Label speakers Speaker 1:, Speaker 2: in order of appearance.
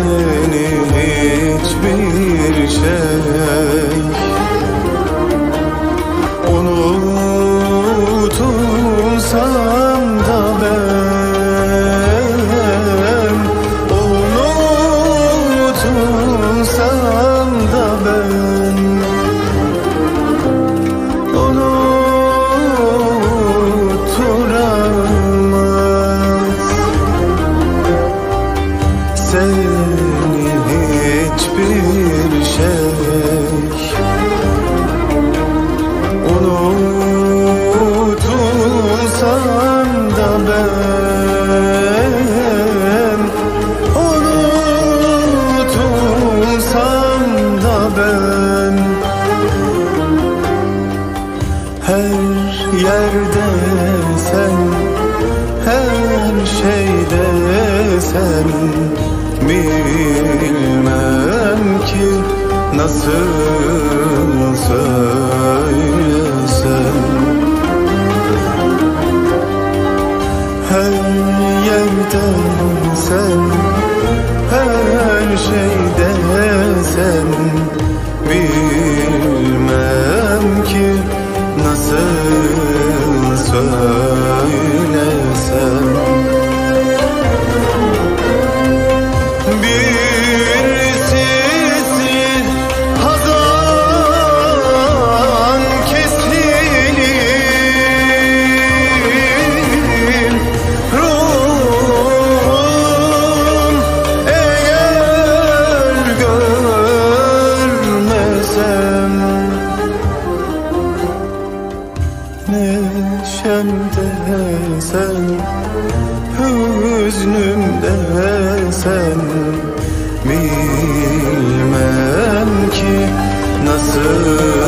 Speaker 1: benim hiçbir şey. Unutulsa Yerde sen Her şeyde sen. Bilmem ki nasıl söylesem. Her yerde sen Her şeyde sen Sen Hüznümde sen. Bilmem ki nasıl